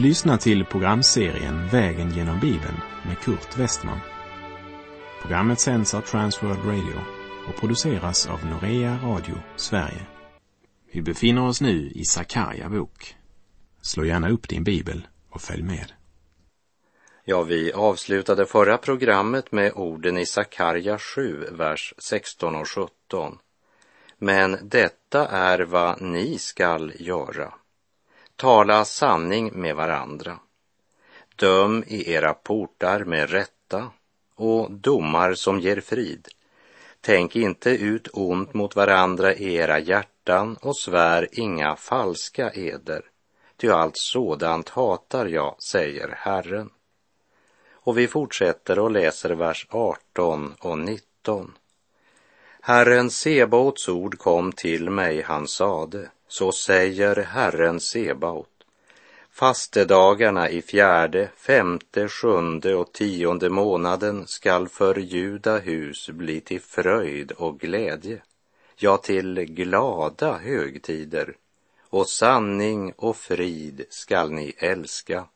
Du lyssnar till programserien Vägen genom Bibeln med Kurt Westman. Programmet sänds av Transworld Radio och produceras av Norea Radio Sverige. Vi befinner oss nu i Sakarja bok. Slå gärna upp din bibel och följ med. Ja, vi avslutade förra programmet med orden i Sakarja 7, vers 16 och 17. Men detta är vad ni skall göra. Tala sanning med varandra. Döm i era portar med rätta och domar som ger frid. Tänk inte ut ont mot varandra i era hjärtan och svär inga falska eder, ty allt sådant hatar jag, säger Herren. Och vi fortsätter och läser vers 18 och 19. Herren Sebaots ord kom till mig, han sade, så säger Herren Sebaot. Fastedagarna i fjärde, femte, sjunde och tionde månaden skall för Juda hus bli till fröjd och glädje, ja, till glada högtider, och sanning och frid skall ni älska.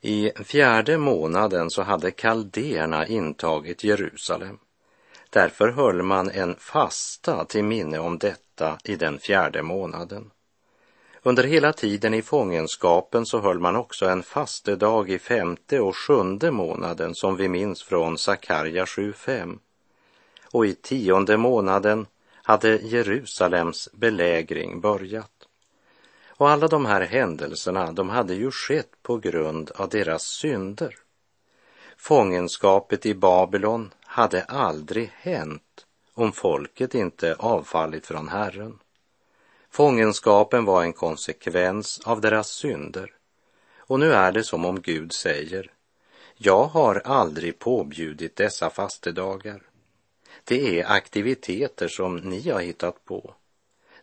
I fjärde månaden så hade kaldéerna intagit Jerusalem. Därför höll man en fasta till minne om detta i den fjärde månaden. Under hela tiden i fångenskapen så höll man också en fastedag i femte och sjunde månaden som vi minns från Sakarja 7.5. Och i tionde månaden hade Jerusalems belägring börjat. Och alla de här händelserna, de hade ju skett på grund av deras synder. Fångenskapet i Babylon hade aldrig hänt om folket inte avfallit från Herren. Fångenskapen var en konsekvens av deras synder. Och nu är det som om Gud säger, jag har aldrig påbjudit dessa fastedagar. Det är aktiviteter som ni har hittat på,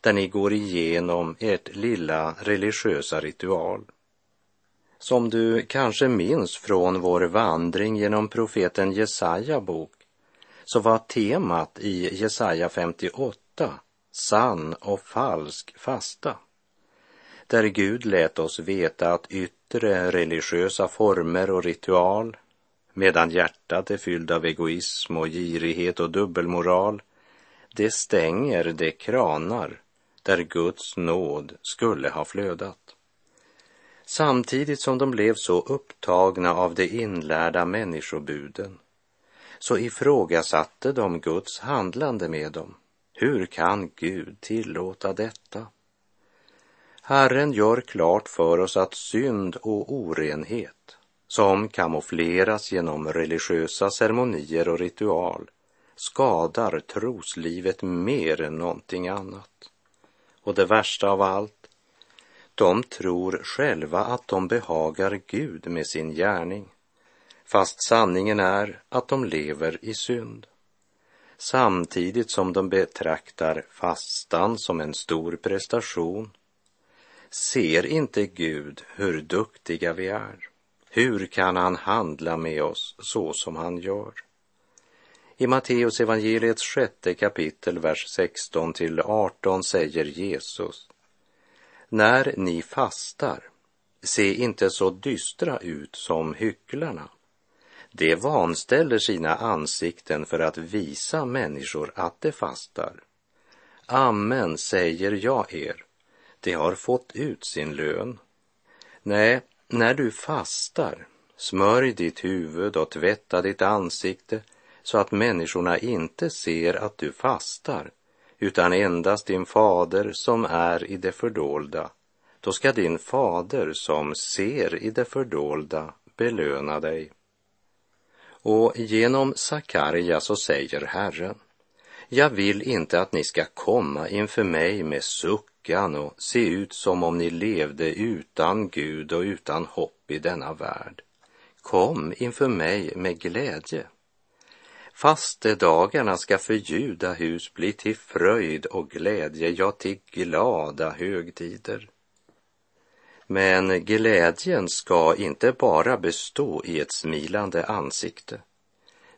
där ni går igenom ert lilla religiösa ritual. Som du kanske minns från vår vandring genom profeten Jesaja bok, så var temat i Jesaja 58 sann och falsk fasta. Där Gud lät oss veta att yttre religiösa former och ritual, medan hjärtat är fyllt av egoism och girighet och dubbelmoral, det stänger de kranar där Guds nåd skulle ha flödat. Samtidigt som de blev så upptagna av de inlärda människobuden så ifrågasatte de Guds handlande med dem hur kan Gud tillåta detta? Herren gör klart för oss att synd och orenhet, som kamoufleras genom religiösa ceremonier och ritual, skadar troslivet mer än någonting annat. Och det värsta av allt, de tror själva att de behagar Gud med sin gärning, fast sanningen är att de lever i synd samtidigt som de betraktar fastan som en stor prestation. Ser inte Gud hur duktiga vi är? Hur kan han handla med oss så som han gör? I Matteus evangeliets sjätte kapitel, vers 16 till 18 säger Jesus När ni fastar, se inte så dystra ut som hycklarna de vanställer sina ansikten för att visa människor att de fastar. Amen, säger jag er, de har fått ut sin lön. Nej, när du fastar, smörj ditt huvud och tvätta ditt ansikte så att människorna inte ser att du fastar, utan endast din fader som är i det fördolda. Då ska din fader som ser i det fördolda belöna dig. Och genom Sakarja så säger Herren, jag vill inte att ni ska komma inför mig med suckan och se ut som om ni levde utan Gud och utan hopp i denna värld. Kom inför mig med glädje. Fastedagarna ska för judahus bli till fröjd och glädje, ja, till glada högtider. Men glädjen ska inte bara bestå i ett smilande ansikte,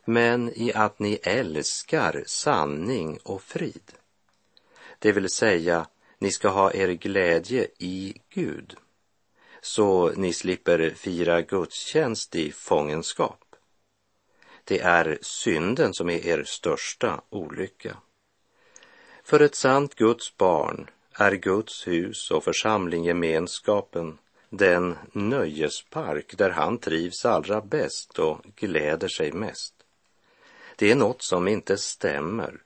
men i att ni älskar sanning och frid. Det vill säga, ni ska ha er glädje i Gud. så ni slipper fira gudstjänst i fångenskap. Det är synden som är er största olycka. För ett sant Guds barn är Guds hus och församlinggemenskapen den nöjespark där han trivs allra bäst och gläder sig mest. Det är något som inte stämmer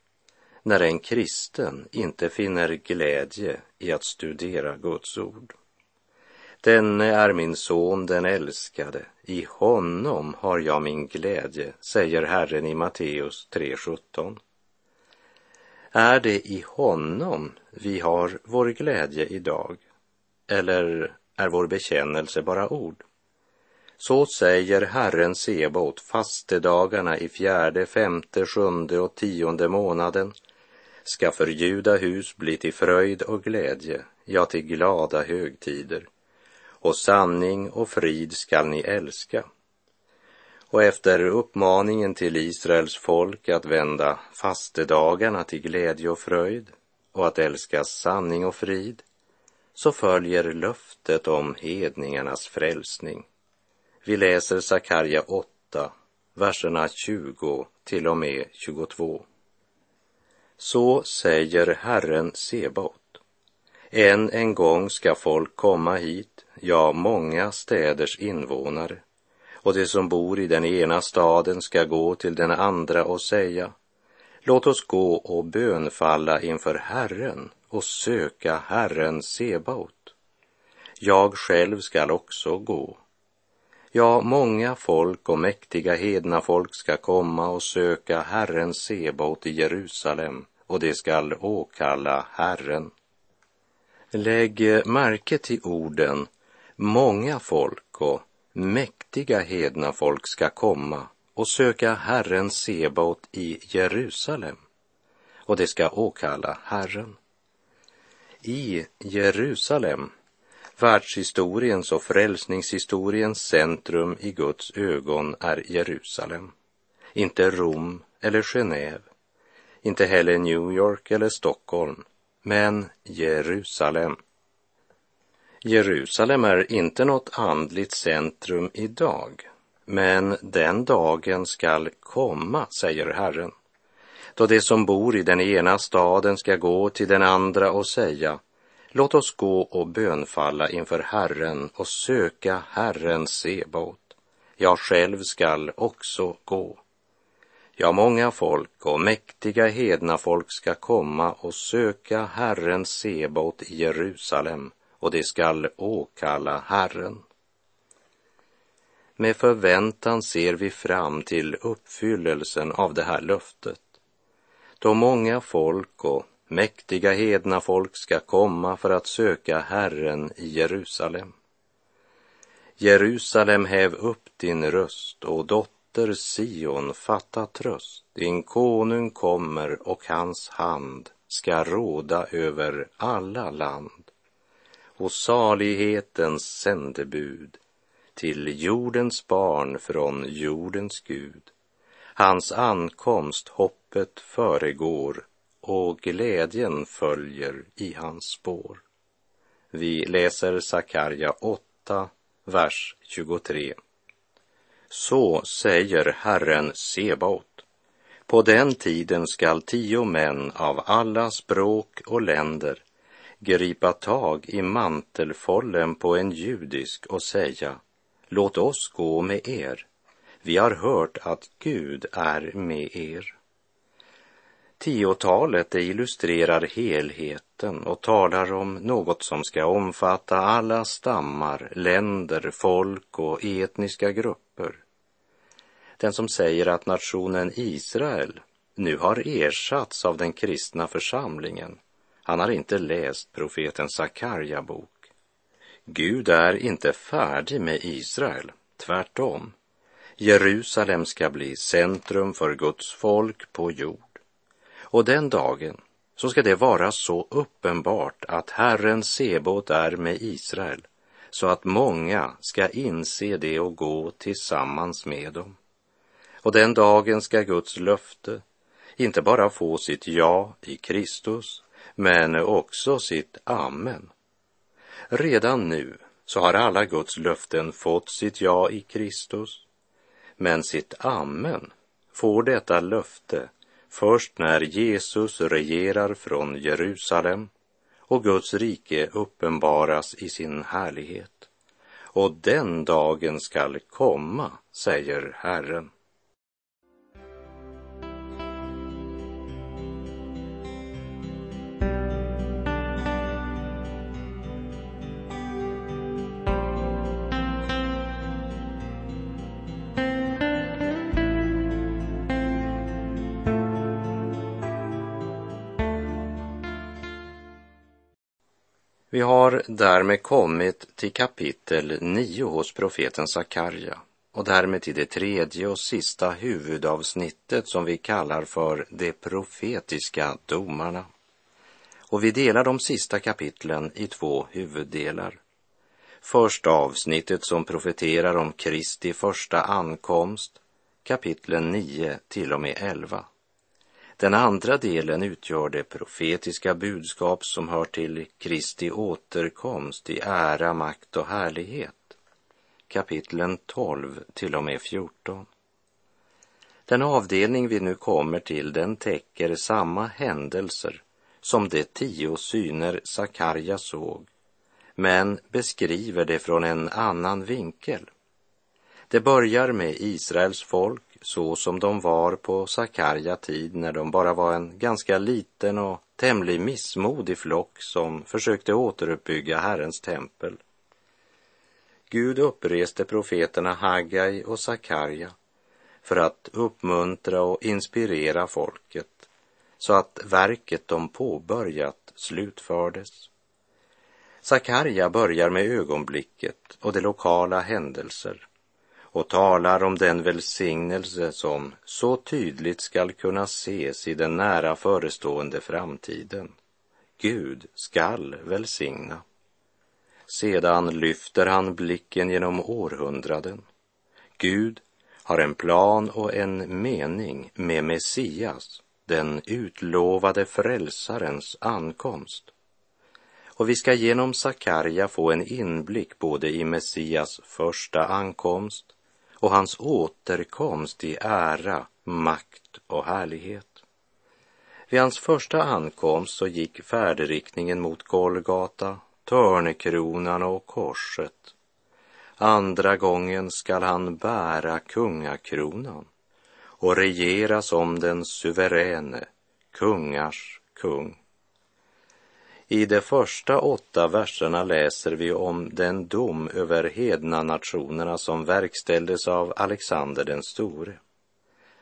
när en kristen inte finner glädje i att studera Guds ord. Denne är min son, den älskade. I honom har jag min glädje, säger Herren i Matteus 3.17. Är det i honom vi har vår glädje idag? Eller är vår bekännelse bara ord? Så säger Herren Sebaot fastedagarna i fjärde, femte, sjunde och tionde månaden ska för Juda hus bli till fröjd och glädje, ja, till glada högtider. Och sanning och frid skall ni älska. Och efter uppmaningen till Israels folk att vända fastedagarna till glädje och fröjd och att älska sanning och frid, så följer löftet om hedningarnas frälsning. Vi läser Sakarja 8, verserna 20 till och med 22. Så säger Herren Sebaot. Än en gång ska folk komma hit, ja, många städers invånare, och de som bor i den ena staden ska gå till den andra och säga, låt oss gå och bönfalla inför Herren och söka Herren Sebaot. Jag själv skall också gå. Ja, många folk och mäktiga hedna folk ska komma och söka Herren Sebaot i Jerusalem och de skall åkalla Herren. Lägg märke till orden många folk och mäktiga hedna folk ska komma och söka Herren Sebaot i Jerusalem och det ska åkalla Herren. I Jerusalem, världshistoriens och frälsningshistoriens centrum i Guds ögon är Jerusalem, inte Rom eller Genève, inte heller New York eller Stockholm, men Jerusalem. Jerusalem är inte något andligt centrum idag, men den dagen skall komma, säger Herren, då de som bor i den ena staden ska gå till den andra och säga, låt oss gå och bönfalla inför Herren och söka Herren Sebaot. Jag själv skall också gå. Ja, många folk och mäktiga hedna folk ska komma och söka Herren Sebaot i Jerusalem och de skall åkalla Herren. Med förväntan ser vi fram till uppfyllelsen av det här löftet. Då många folk och mäktiga hedna folk ska komma för att söka Herren i Jerusalem. Jerusalem, häv upp din röst och dotter Sion, fatta tröst. Din konung kommer och hans hand ska råda över alla land. Och salighetens sändebud till jordens barn från jordens Gud. Hans ankomst hoppet föregår och glädjen följer i hans spår. Vi läser Sakarja 8, vers 23. Så säger Herren Sebaot. På den tiden skall tio män av alla språk och länder gripa tag i mantelfållen på en judisk och säga, låt oss gå med er. Vi har hört att Gud är med er. Tiotalet illustrerar helheten och talar om något som ska omfatta alla stammar, länder, folk och etniska grupper. Den som säger att nationen Israel nu har ersatts av den kristna församlingen, han har inte läst profeten Sakarja bok. Gud är inte färdig med Israel, tvärtom. Jerusalem ska bli centrum för Guds folk på jord. Och den dagen så ska det vara så uppenbart att Herren Sebot är med Israel så att många ska inse det och gå tillsammans med dem. Och den dagen ska Guds löfte inte bara få sitt ja i Kristus, men också sitt amen. Redan nu så har alla Guds löften fått sitt ja i Kristus. Men sitt amen får detta löfte först när Jesus regerar från Jerusalem och Guds rike uppenbaras i sin härlighet. Och den dagen skall komma, säger Herren. Vi har därmed kommit till kapitel 9 hos profeten Sakarja och därmed till det tredje och sista huvudavsnittet som vi kallar för de profetiska domarna. Och vi delar de sista kapitlen i två huvuddelar. Först avsnittet som profeterar om Kristi första ankomst, kapitlen 9 till och med 11. Den andra delen utgör det profetiska budskap som hör till Kristi återkomst i ära, makt och härlighet. Kapitlen 12 till och med 14. Den avdelning vi nu kommer till den täcker samma händelser som de tio syner Sakarja såg, men beskriver det från en annan vinkel. Det börjar med Israels folk så som de var på Sakarja tid när de bara var en ganska liten och tämligen missmodig flock som försökte återuppbygga Herrens tempel. Gud uppreste profeterna Hagai och Sakarja för att uppmuntra och inspirera folket så att verket de påbörjat slutfördes. Sakarja börjar med ögonblicket och de lokala händelser och talar om den välsignelse som så tydligt skall kunna ses i den nära förestående framtiden. Gud skall välsigna. Sedan lyfter han blicken genom århundraden. Gud har en plan och en mening med Messias, den utlovade frälsarens ankomst. Och vi ska genom Sakarja få en inblick både i Messias första ankomst och hans återkomst i ära, makt och härlighet. Vid hans första ankomst så gick färdriktningen mot Golgata, törnekronan och korset. Andra gången skall han bära kungakronan och regera som den suveräne, kungars kung. I de första åtta verserna läser vi om den dom över hedna nationerna som verkställdes av Alexander den store.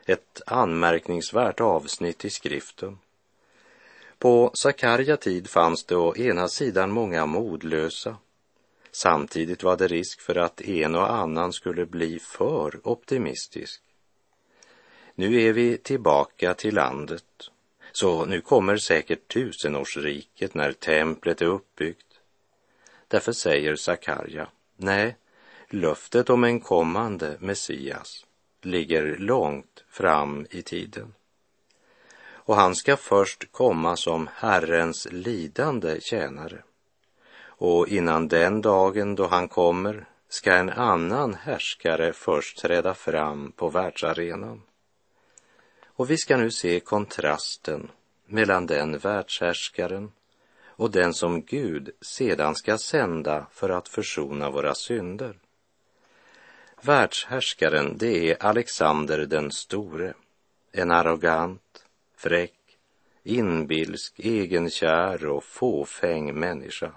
Ett anmärkningsvärt avsnitt i skriften. På Sakarja tid fanns det å ena sidan många modlösa. Samtidigt var det risk för att en och annan skulle bli för optimistisk. Nu är vi tillbaka till landet så nu kommer säkert tusenårsriket när templet är uppbyggt. Därför säger Sakarja, nej, löftet om en kommande Messias ligger långt fram i tiden. Och han ska först komma som Herrens lidande tjänare. Och innan den dagen då han kommer ska en annan härskare först träda fram på världsarenan. Och vi ska nu se kontrasten mellan den världshärskaren och den som Gud sedan ska sända för att försona våra synder. Världshärskaren, det är Alexander den store, en arrogant, fräck, inbilsk, egenkär och fåfäng människa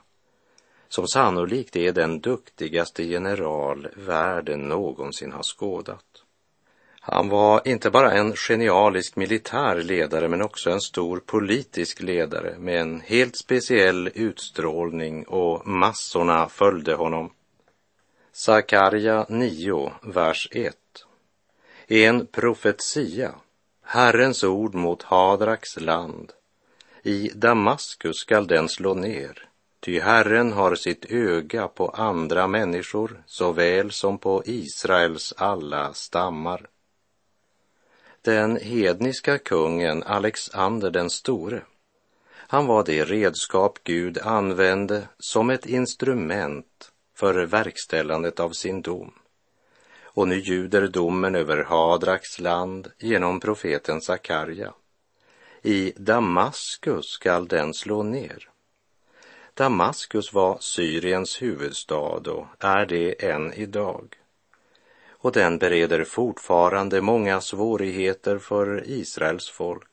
som sannolikt är den duktigaste general världen någonsin har skådat. Han var inte bara en genialisk militär ledare men också en stor politisk ledare med en helt speciell utstrålning och massorna följde honom. Sakarja 9, vers 1. En profetia, Herrens ord mot Hadraks land. I Damaskus skall den slå ner, ty Herren har sitt öga på andra människor såväl som på Israels alla stammar. Den hedniska kungen Alexander den store, han var det redskap Gud använde som ett instrument för verkställandet av sin dom. Och nu ljuder domen över Hadraks land genom profeten Sakarja. I Damaskus skall den slå ner. Damaskus var Syriens huvudstad och är det än idag. Och den bereder fortfarande många svårigheter för Israels folk.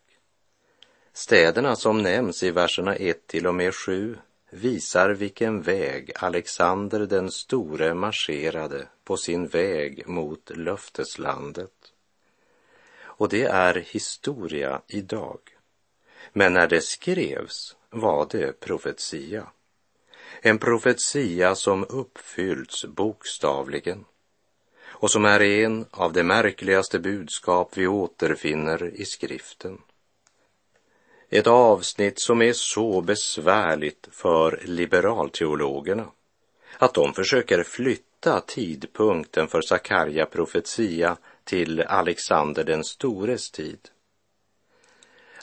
Städerna som nämns i verserna 1 till och med 7 visar vilken väg Alexander den store marscherade på sin väg mot löfteslandet. Och det är historia idag. Men när det skrevs var det profetia. En profetia som uppfyllts bokstavligen och som är en av de märkligaste budskap vi återfinner i skriften. Ett avsnitt som är så besvärligt för liberalteologerna att de försöker flytta tidpunkten för Sakarja profetia till Alexander den stores tid.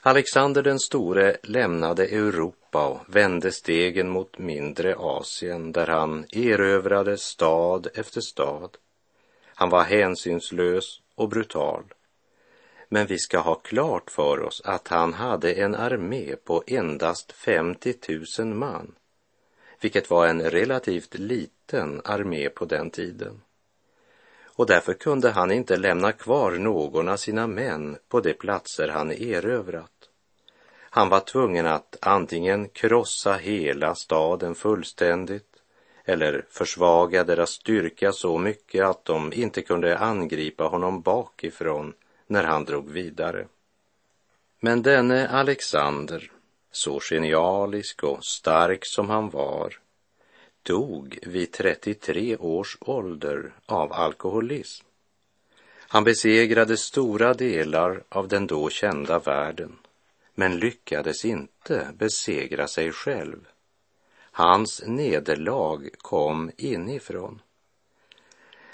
Alexander den store lämnade Europa och vände stegen mot mindre Asien där han erövrade stad efter stad. Han var hänsynslös och brutal. Men vi ska ha klart för oss att han hade en armé på endast 50 000 man, vilket var en relativt liten armé på den tiden. Och därför kunde han inte lämna kvar någon av sina män på de platser han erövrat. Han var tvungen att antingen krossa hela staden fullständigt eller försvaga deras styrka så mycket att de inte kunde angripa honom bakifrån när han drog vidare. Men denne Alexander, så genialisk och stark som han var, dog vid 33 års ålder av alkoholism. Han besegrade stora delar av den då kända världen, men lyckades inte besegra sig själv. Hans nederlag kom inifrån.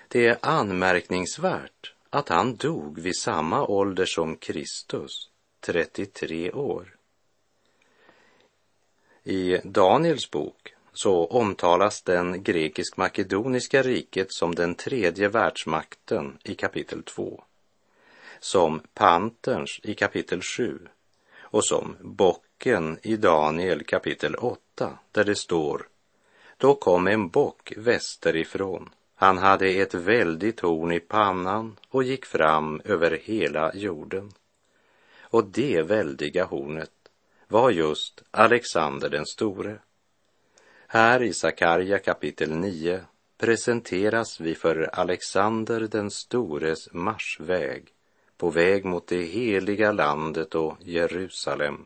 Det är anmärkningsvärt att han dog vid samma ålder som Kristus, 33 år. I Daniels bok så omtalas den grekisk-makedoniska riket som den tredje världsmakten i kapitel 2, som Panterns i kapitel 7 och som bocken i Daniel kapitel 8 där det står Då kom en bock västerifrån han hade ett väldigt horn i pannan och gick fram över hela jorden. Och det väldiga hornet var just Alexander den store. Här i Sakarja kapitel 9 presenteras vi för Alexander den stores marschväg på väg mot det heliga landet och Jerusalem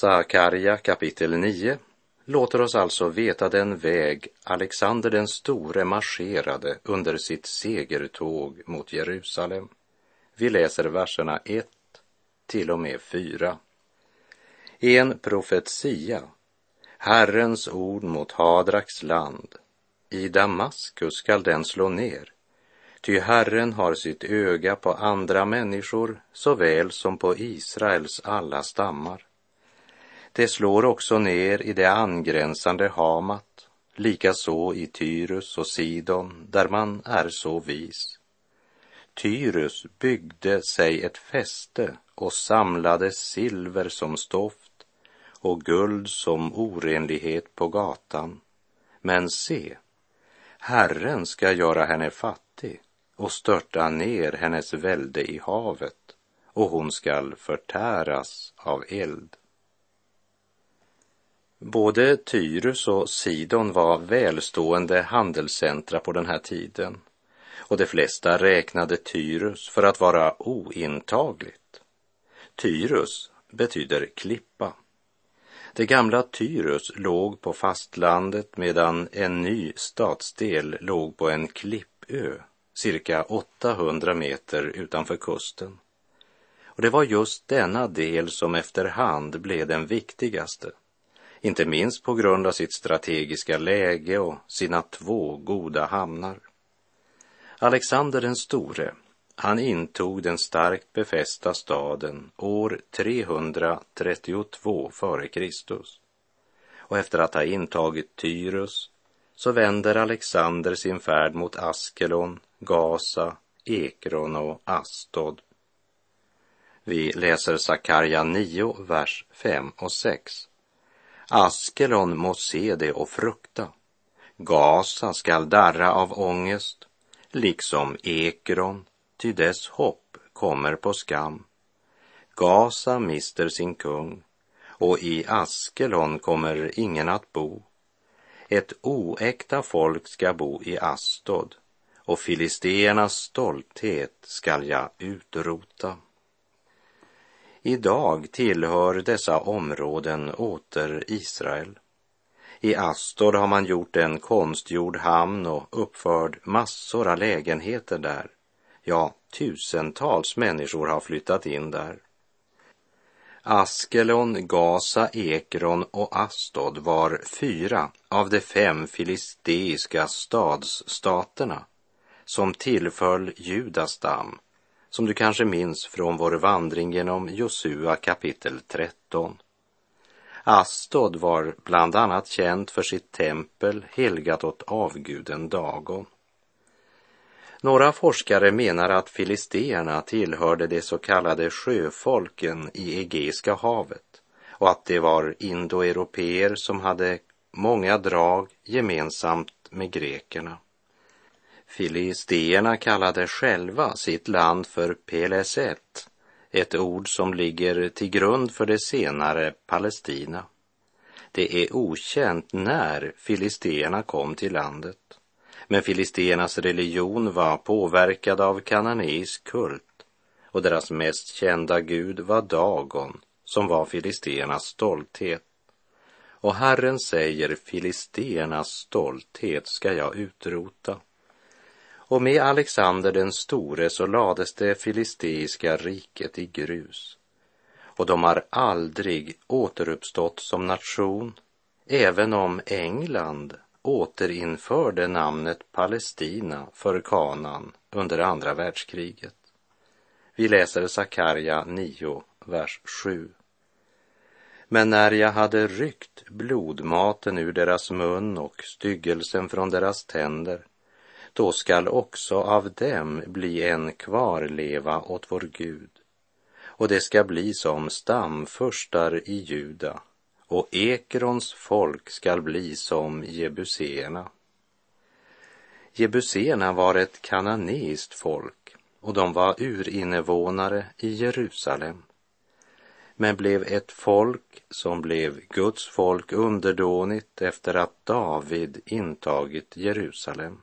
Sakarja kapitel 9 låter oss alltså veta den väg Alexander den store marscherade under sitt segertåg mot Jerusalem. Vi läser verserna 1 till och med 4. En profetia, Herrens ord mot Hadraks land. I Damaskus skall den slå ner, ty Herren har sitt öga på andra människor såväl som på Israels alla stammar. Det slår också ner i det angränsande Hamat, likaså i Tyrus och Sidon, där man är så vis. Tyrus byggde sig ett fäste och samlade silver som stoft och guld som orenlighet på gatan. Men se, Herren ska göra henne fattig och störta ner hennes välde i havet och hon skall förtäras av eld. Både Tyrus och Sidon var välstående handelscentra på den här tiden och de flesta räknade Tyrus för att vara ointagligt. Tyrus betyder klippa. Det gamla Tyrus låg på fastlandet medan en ny stadsdel låg på en klippö cirka 800 meter utanför kusten. Och det var just denna del som efterhand blev den viktigaste, inte minst på grund av sitt strategiska läge och sina två goda hamnar. Alexander den store, han intog den starkt befästa staden år 332 f.Kr. Och efter att ha intagit Tyrus så vänder Alexander sin färd mot Askelon, Gaza, Ekron och Astod. Vi läser Sakarja 9, vers 5 och 6. Askelon må se det och frukta. Gaza skall darra av ångest, liksom Ekron, ty dess hopp kommer på skam. Gaza mister sin kung, och i Askelon kommer ingen att bo. Ett oäkta folk ska bo i Astod, och filisteernas stolthet skall jag utrota. Idag tillhör dessa områden åter Israel. I Astod har man gjort en konstgjord hamn och uppfört massor av lägenheter där. Ja, tusentals människor har flyttat in där. Askelon, Gaza, Ekron och Astod var fyra av de fem filisteiska stadsstaterna som tillföll Judas stam, som du kanske minns från vår vandring genom Josua kapitel 13. Astod var bland annat känt för sitt tempel helgat åt avguden Dagon. Några forskare menar att filisteerna tillhörde de så kallade sjöfolken i Egeiska havet och att det var indoeuropeer som hade många drag gemensamt med grekerna. Filisteerna kallade själva sitt land för Peleset, ett ord som ligger till grund för det senare Palestina. Det är okänt när filisteerna kom till landet. Men filisteernas religion var påverkad av kananeisk kult och deras mest kända gud var Dagon som var filisteernas stolthet. Och Herren säger filisteernas stolthet ska jag utrota. Och med Alexander den store så lades det filisteiska riket i grus. Och de har aldrig återuppstått som nation, även om England återinförde namnet Palestina för Kanan under andra världskriget. Vi läser Sakarja 9, vers 7. Men när jag hade ryckt blodmaten ur deras mun och styggelsen från deras tänder, då skall också av dem bli en kvarleva åt vår Gud, och det ska bli som stamfurstar i Juda och Ekrons folk skall bli som jebuséerna. Jebuséerna var ett kananeiskt folk och de var urinvånare i Jerusalem men blev ett folk som blev Guds folk underdånigt efter att David intagit Jerusalem.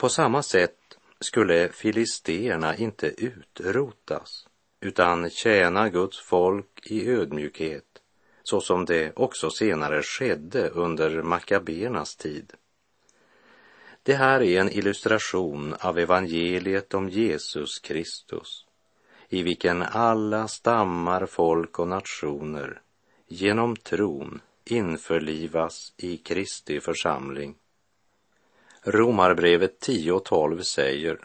På samma sätt skulle filisterna inte utrotas utan tjäna Guds folk i ödmjukhet så som det också senare skedde under Makabernas tid. Det här är en illustration av evangeliet om Jesus Kristus, i vilken alla stammar, folk och nationer genom tron införlivas i Kristi församling. Romarbrevet 10.12 säger,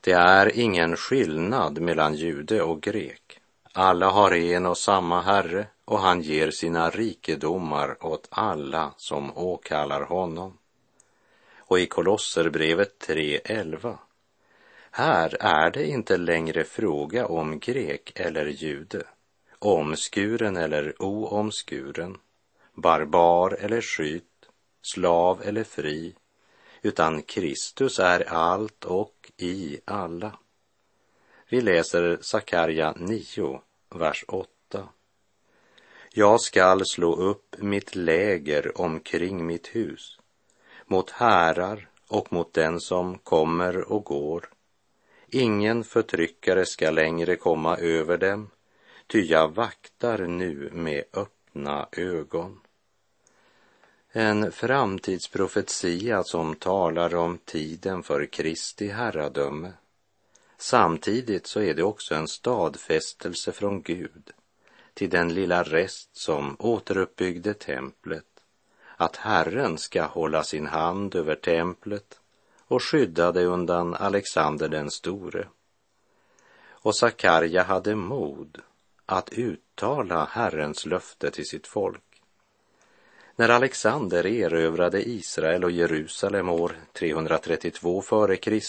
det är ingen skillnad mellan jude och grek. Alla har en och samma Herre och han ger sina rikedomar åt alla som åkallar honom. Och i Kolosserbrevet 3.11 här är det inte längre fråga om grek eller jude, omskuren eller oomskuren, barbar eller skyt, slav eller fri, utan Kristus är allt och i alla. Vi läser Sakarja 9, vers 8. Jag skall slå upp mitt läger omkring mitt hus, mot härar och mot den som kommer och går. Ingen förtryckare ska längre komma över dem, ty jag vaktar nu med öppna ögon. En framtidsprofetia som talar om tiden för Kristi herradöme Samtidigt så är det också en stadfästelse från Gud till den lilla rest som återuppbyggde templet, att Herren ska hålla sin hand över templet och skydda det undan Alexander den store. Och Sakarja hade mod att uttala Herrens löfte till sitt folk. När Alexander erövrade Israel och Jerusalem år 332 f.Kr.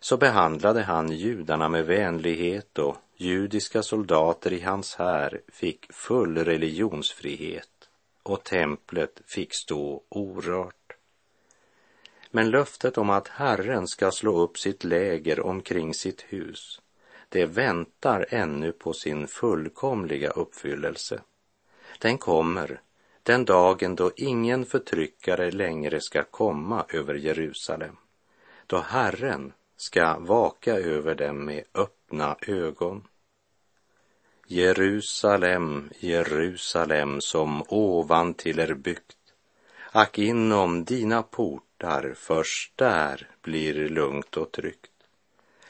så behandlade han judarna med vänlighet och judiska soldater i hans här fick full religionsfrihet och templet fick stå orört. Men löftet om att Herren ska slå upp sitt läger omkring sitt hus, det väntar ännu på sin fullkomliga uppfyllelse. Den kommer den dagen då ingen förtryckare längre ska komma över Jerusalem, då Herren ska vaka över dem med öppna ögon. Jerusalem, Jerusalem som ovan till er byggt, ack inom dina portar först där blir lugnt och tryggt.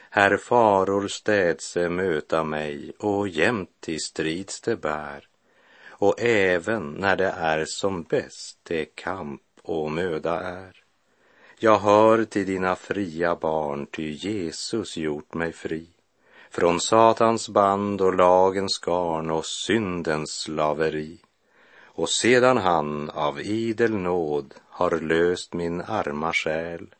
Här faror städse möta mig och jämt till strids det bär och även när det är som bäst det kamp och möda är. Jag hör till dina fria barn, ty Jesus gjort mig fri från Satans band och lagens garn och syndens slaveri. Och sedan han av idel nåd har löst min arma själ,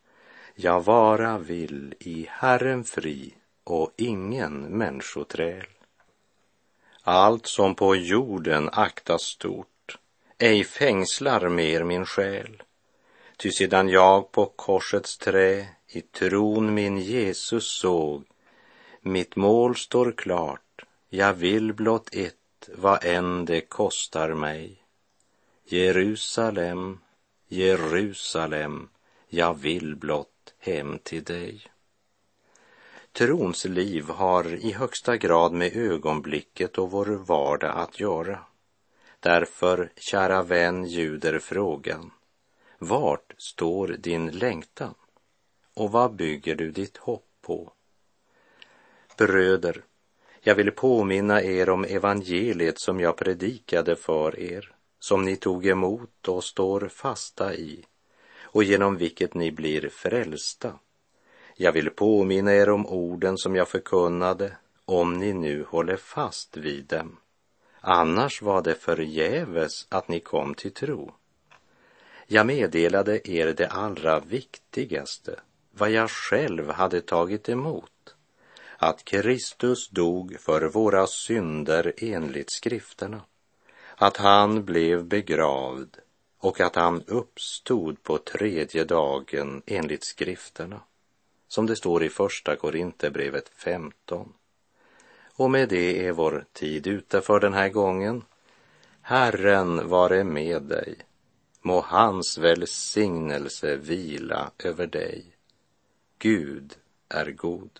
jag vara vill i Herren fri och ingen människoträl. Allt som på jorden aktas stort, ej fängslar mer min själ. Ty sedan jag på korsets trä i tron min Jesus såg, mitt mål står klart, jag vill blott ett, vad än det kostar mig. Jerusalem, Jerusalem, jag vill blott hem till dig. Trons liv har i högsta grad med ögonblicket och vår vardag att göra. Därför, kära vän, ljuder frågan. Vart står din längtan? Och vad bygger du ditt hopp på? Bröder, jag vill påminna er om evangeliet som jag predikade för er, som ni tog emot och står fasta i och genom vilket ni blir frälsta jag vill påminna er om orden som jag förkunnade, om ni nu håller fast vid dem. Annars var det förgäves att ni kom till tro. Jag meddelade er det allra viktigaste, vad jag själv hade tagit emot, att Kristus dog för våra synder enligt skrifterna, att han blev begravd och att han uppstod på tredje dagen enligt skrifterna som det står i Första Korinthierbrevet 15. Och med det är vår tid ute för den här gången. Herren vare med dig. Må hans välsignelse vila över dig. Gud är god.